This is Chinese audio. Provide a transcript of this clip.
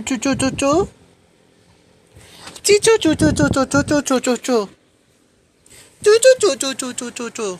啾啾啾啾啾啾啾啾啾啾啾啾啾啾啾。啾啾啾啾啾啾啾。